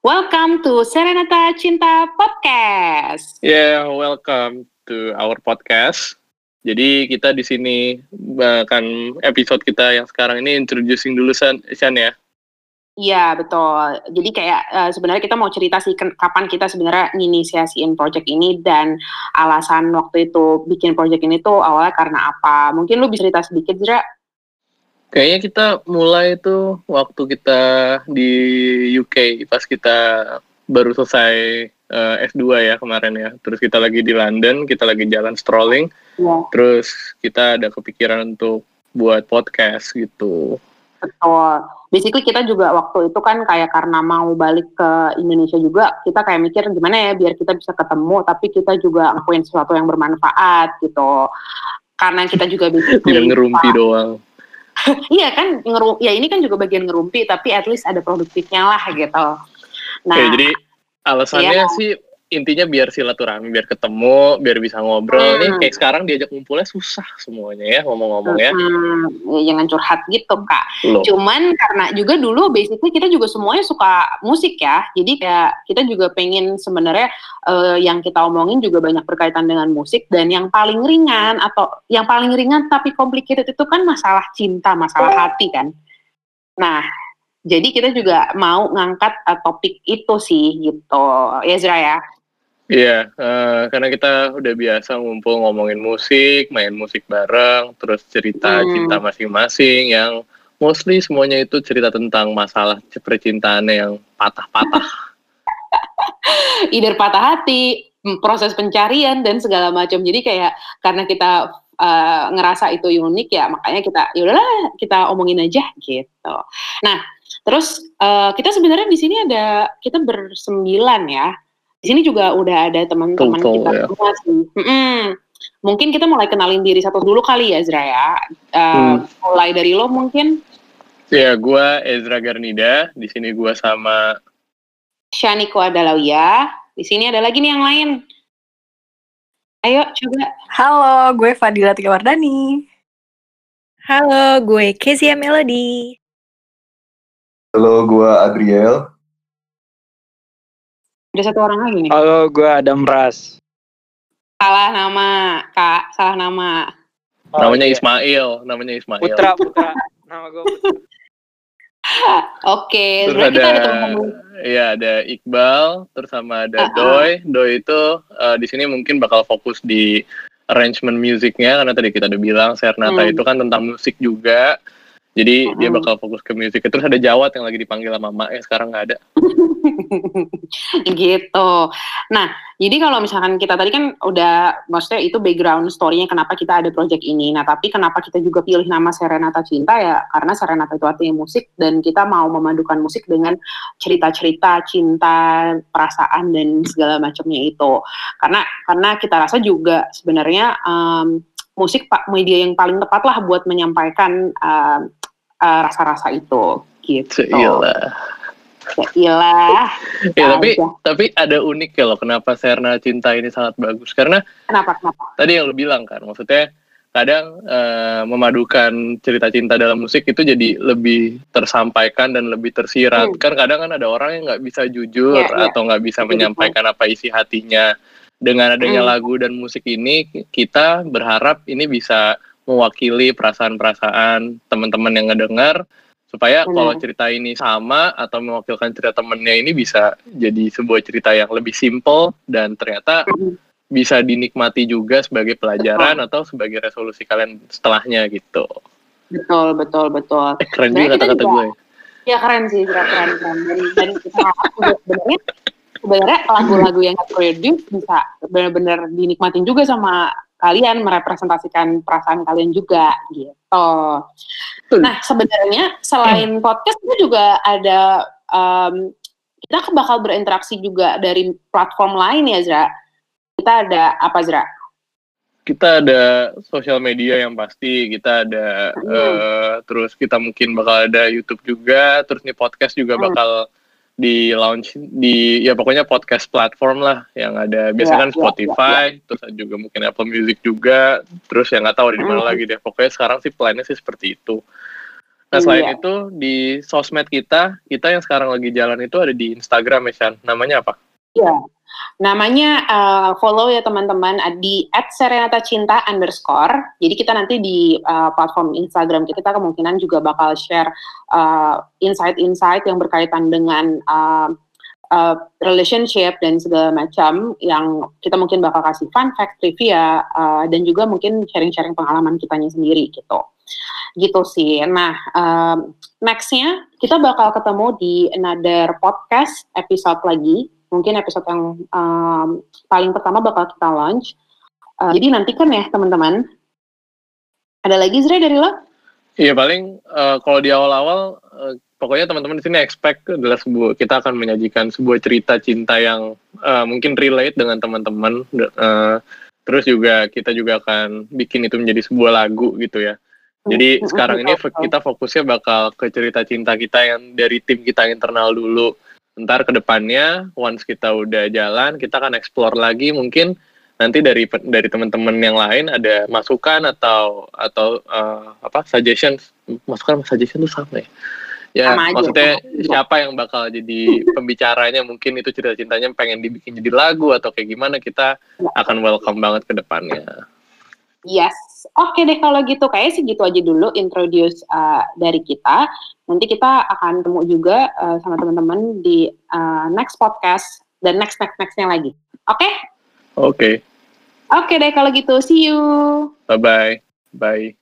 Welcome to Serenata Cinta Podcast. Yeah, welcome to our podcast. Jadi kita di sini bahkan episode kita yang sekarang ini introducing dulu San, San ya. Iya betul. Jadi kayak uh, sebenarnya kita mau cerita sih kapan kita sebenarnya nginisiasiin project ini dan alasan waktu itu bikin project ini tuh awalnya karena apa? Mungkin lu bisa cerita sedikit, Zra? Kayaknya kita mulai itu waktu kita di UK pas kita baru selesai uh, eh, S2 ya kemarin ya. Terus kita lagi di London, kita lagi jalan strolling. Yeah. Terus kita ada kepikiran untuk buat podcast gitu. Betul. Basically kita juga waktu itu kan kayak karena mau balik ke Indonesia juga, kita kayak mikir gimana ya biar kita bisa ketemu, tapi kita juga ngakuin sesuatu yang bermanfaat gitu. Karena kita juga bisa Tidak ngerumpi doang iya kan ngeru ya ini kan juga bagian ngerumpi tapi at least ada produktifnya lah gitu. Nah, Oke, jadi alasannya iya. sih intinya biar silaturahmi, biar ketemu, biar bisa ngobrol. Hmm. Nih kayak sekarang diajak ngumpulnya susah semuanya ya ngomong-ngomong ya. Hmm, ya jangan curhat gitu kak. Loh. Cuman karena juga dulu basically kita juga semuanya suka musik ya. Jadi kayak kita juga pengen sebenarnya uh, yang kita omongin juga banyak berkaitan dengan musik dan yang paling ringan atau yang paling ringan tapi complicated itu kan masalah cinta, masalah hati kan. Nah, jadi kita juga mau ngangkat uh, topik itu sih gitu, ya Zra ya. Iya, uh, karena kita udah biasa ngumpul ngomongin musik, main musik bareng, terus cerita hmm. cinta masing-masing yang mostly semuanya itu cerita tentang masalah percintaannya yang patah-patah. Either patah hati, proses pencarian dan segala macam. Jadi kayak karena kita uh, ngerasa itu unik ya, makanya kita yaudahlah kita omongin aja gitu. Nah, terus uh, kita sebenarnya di sini ada kita bersembilan ya di sini juga udah ada teman-teman kita ya. semua sih. Mm-mm. Mungkin kita mulai kenalin diri satu dulu kali ya, Ezra ya. Uh, hmm. Mulai dari lo mungkin. Ya, gue Ezra Garnida. Di sini gue sama Shaniko Adalawia. Di sini ada lagi nih yang lain. Ayo coba. Halo, gue Fadila Wardani. Halo, gue Kezia Melody. Halo, gue Adriel. Ada satu orang lagi nih. Halo, gue Adam Ras. Salah nama, Kak. Salah nama. Oh, namanya iya. Ismail, namanya Ismail. Putra, Putra. Nama gue Putra. Oke, terus ada, ada Iya, ada Iqbal, terus sama ada uh -uh. Doi. Doi itu uh, di sini mungkin bakal fokus di arrangement musiknya karena tadi kita udah bilang Sernata hmm. itu kan tentang musik juga. Jadi hmm. dia bakal fokus ke musik. Terus ada Jawat yang lagi dipanggil sama Mak ya sekarang nggak ada. gitu. Nah, jadi kalau misalkan kita tadi kan udah, maksudnya itu background story-nya kenapa kita ada project ini. Nah, tapi kenapa kita juga pilih nama Serenata Cinta ya? Karena Serenata itu artinya musik dan kita mau memadukan musik dengan cerita-cerita cinta, perasaan dan segala macamnya itu. Karena karena kita rasa juga sebenarnya um, musik pak media yang paling tepat lah buat menyampaikan uh, uh, rasa-rasa itu gitu. Iya. Ya ya, tapi aja. tapi ada unik ya loh kenapa Serna Cinta ini sangat bagus karena kenapa kenapa? Tadi yang lo bilang kan maksudnya kadang uh, memadukan cerita cinta dalam musik itu jadi lebih tersampaikan dan lebih tersirat. Hmm. Kan kadang kan ada orang yang nggak bisa jujur yeah, yeah. atau nggak bisa menyampaikan apa isi hatinya. Dengan adanya hmm. lagu dan musik ini kita berharap ini bisa mewakili perasaan-perasaan teman-teman yang ngedengar supaya kalau cerita ini sama atau mewakilkan cerita temennya ini bisa jadi sebuah cerita yang lebih simple dan ternyata bisa dinikmati juga sebagai pelajaran betul. atau sebagai resolusi kalian setelahnya gitu. Betul betul betul. Eh, keren juga kata-kata gue. Ya keren sih, keren keren. keren. Dan, dan kita sebenarnya sebenarnya lagu-lagu yang produce bisa benar-benar dinikmatin juga sama kalian merepresentasikan perasaan kalian juga gitu. Nah sebenarnya selain hmm. podcast itu juga ada um, kita bakal berinteraksi juga dari platform lain ya Zra. Kita ada apa Zra? Kita ada sosial media yang pasti, kita ada hmm. uh, terus kita mungkin bakal ada YouTube juga, terus nih podcast juga hmm. Di launch di ya pokoknya podcast platform lah yang ada biasanya ya, kan Spotify ya, ya. terus juga mungkin Apple Music juga terus yang nggak tahu di mana hmm. lagi deh pokoknya sekarang sih plannya sih seperti itu Nah selain Iya. itu di sosmed kita, kita yang sekarang lagi jalan itu ada di Instagram ya Shan. Namanya apa? Iya. Namanya uh, follow ya teman-teman di @serenatacinta underscore. Jadi kita nanti di uh, platform Instagram kita, kita kemungkinan juga bakal share uh, insight-insight yang berkaitan dengan uh, uh, relationship dan segala macam yang kita mungkin bakal kasih fun fact, trivia, uh, dan juga mungkin sharing-sharing pengalaman kitanya sendiri gitu. Gitu sih. Nah, um, nextnya kita bakal ketemu di another podcast episode lagi mungkin episode yang um, paling pertama bakal kita launch. Uh, jadi nantikan ya teman-teman. Ada lagi Zre dari lo? Iya paling eh, kalau di awal-awal eh, pokoknya teman-teman di sini expect adalah sebuah kita akan menyajikan sebuah cerita cinta yang eh, mungkin relate dengan teman-teman. Eh, terus juga kita juga akan bikin itu menjadi sebuah lagu gitu ya. Jadi Mm, sekarang ini kita fokusnya bakal ke cerita cinta kita yang dari tim kita internal dulu. Ntar ke depannya, once kita udah jalan, kita akan explore lagi mungkin nanti dari dari teman-teman yang lain ada masukan atau atau eh, apa suggestions masukan suggestion itu sama ya ya Sama maksudnya aja. siapa yang bakal jadi pembicaranya mungkin itu cerita cintanya pengen dibikin jadi lagu atau kayak gimana kita Ya. akan welcome banget ke depannya Yes. Oke deh kalau gitu kayak segitu aja dulu introduce uh, dari kita. Nanti kita akan temu juga uh, sama teman-teman di uh, next podcast dan next next nextnya lagi. Oke? oke Oke deh kalau gitu. See you. bye bye bye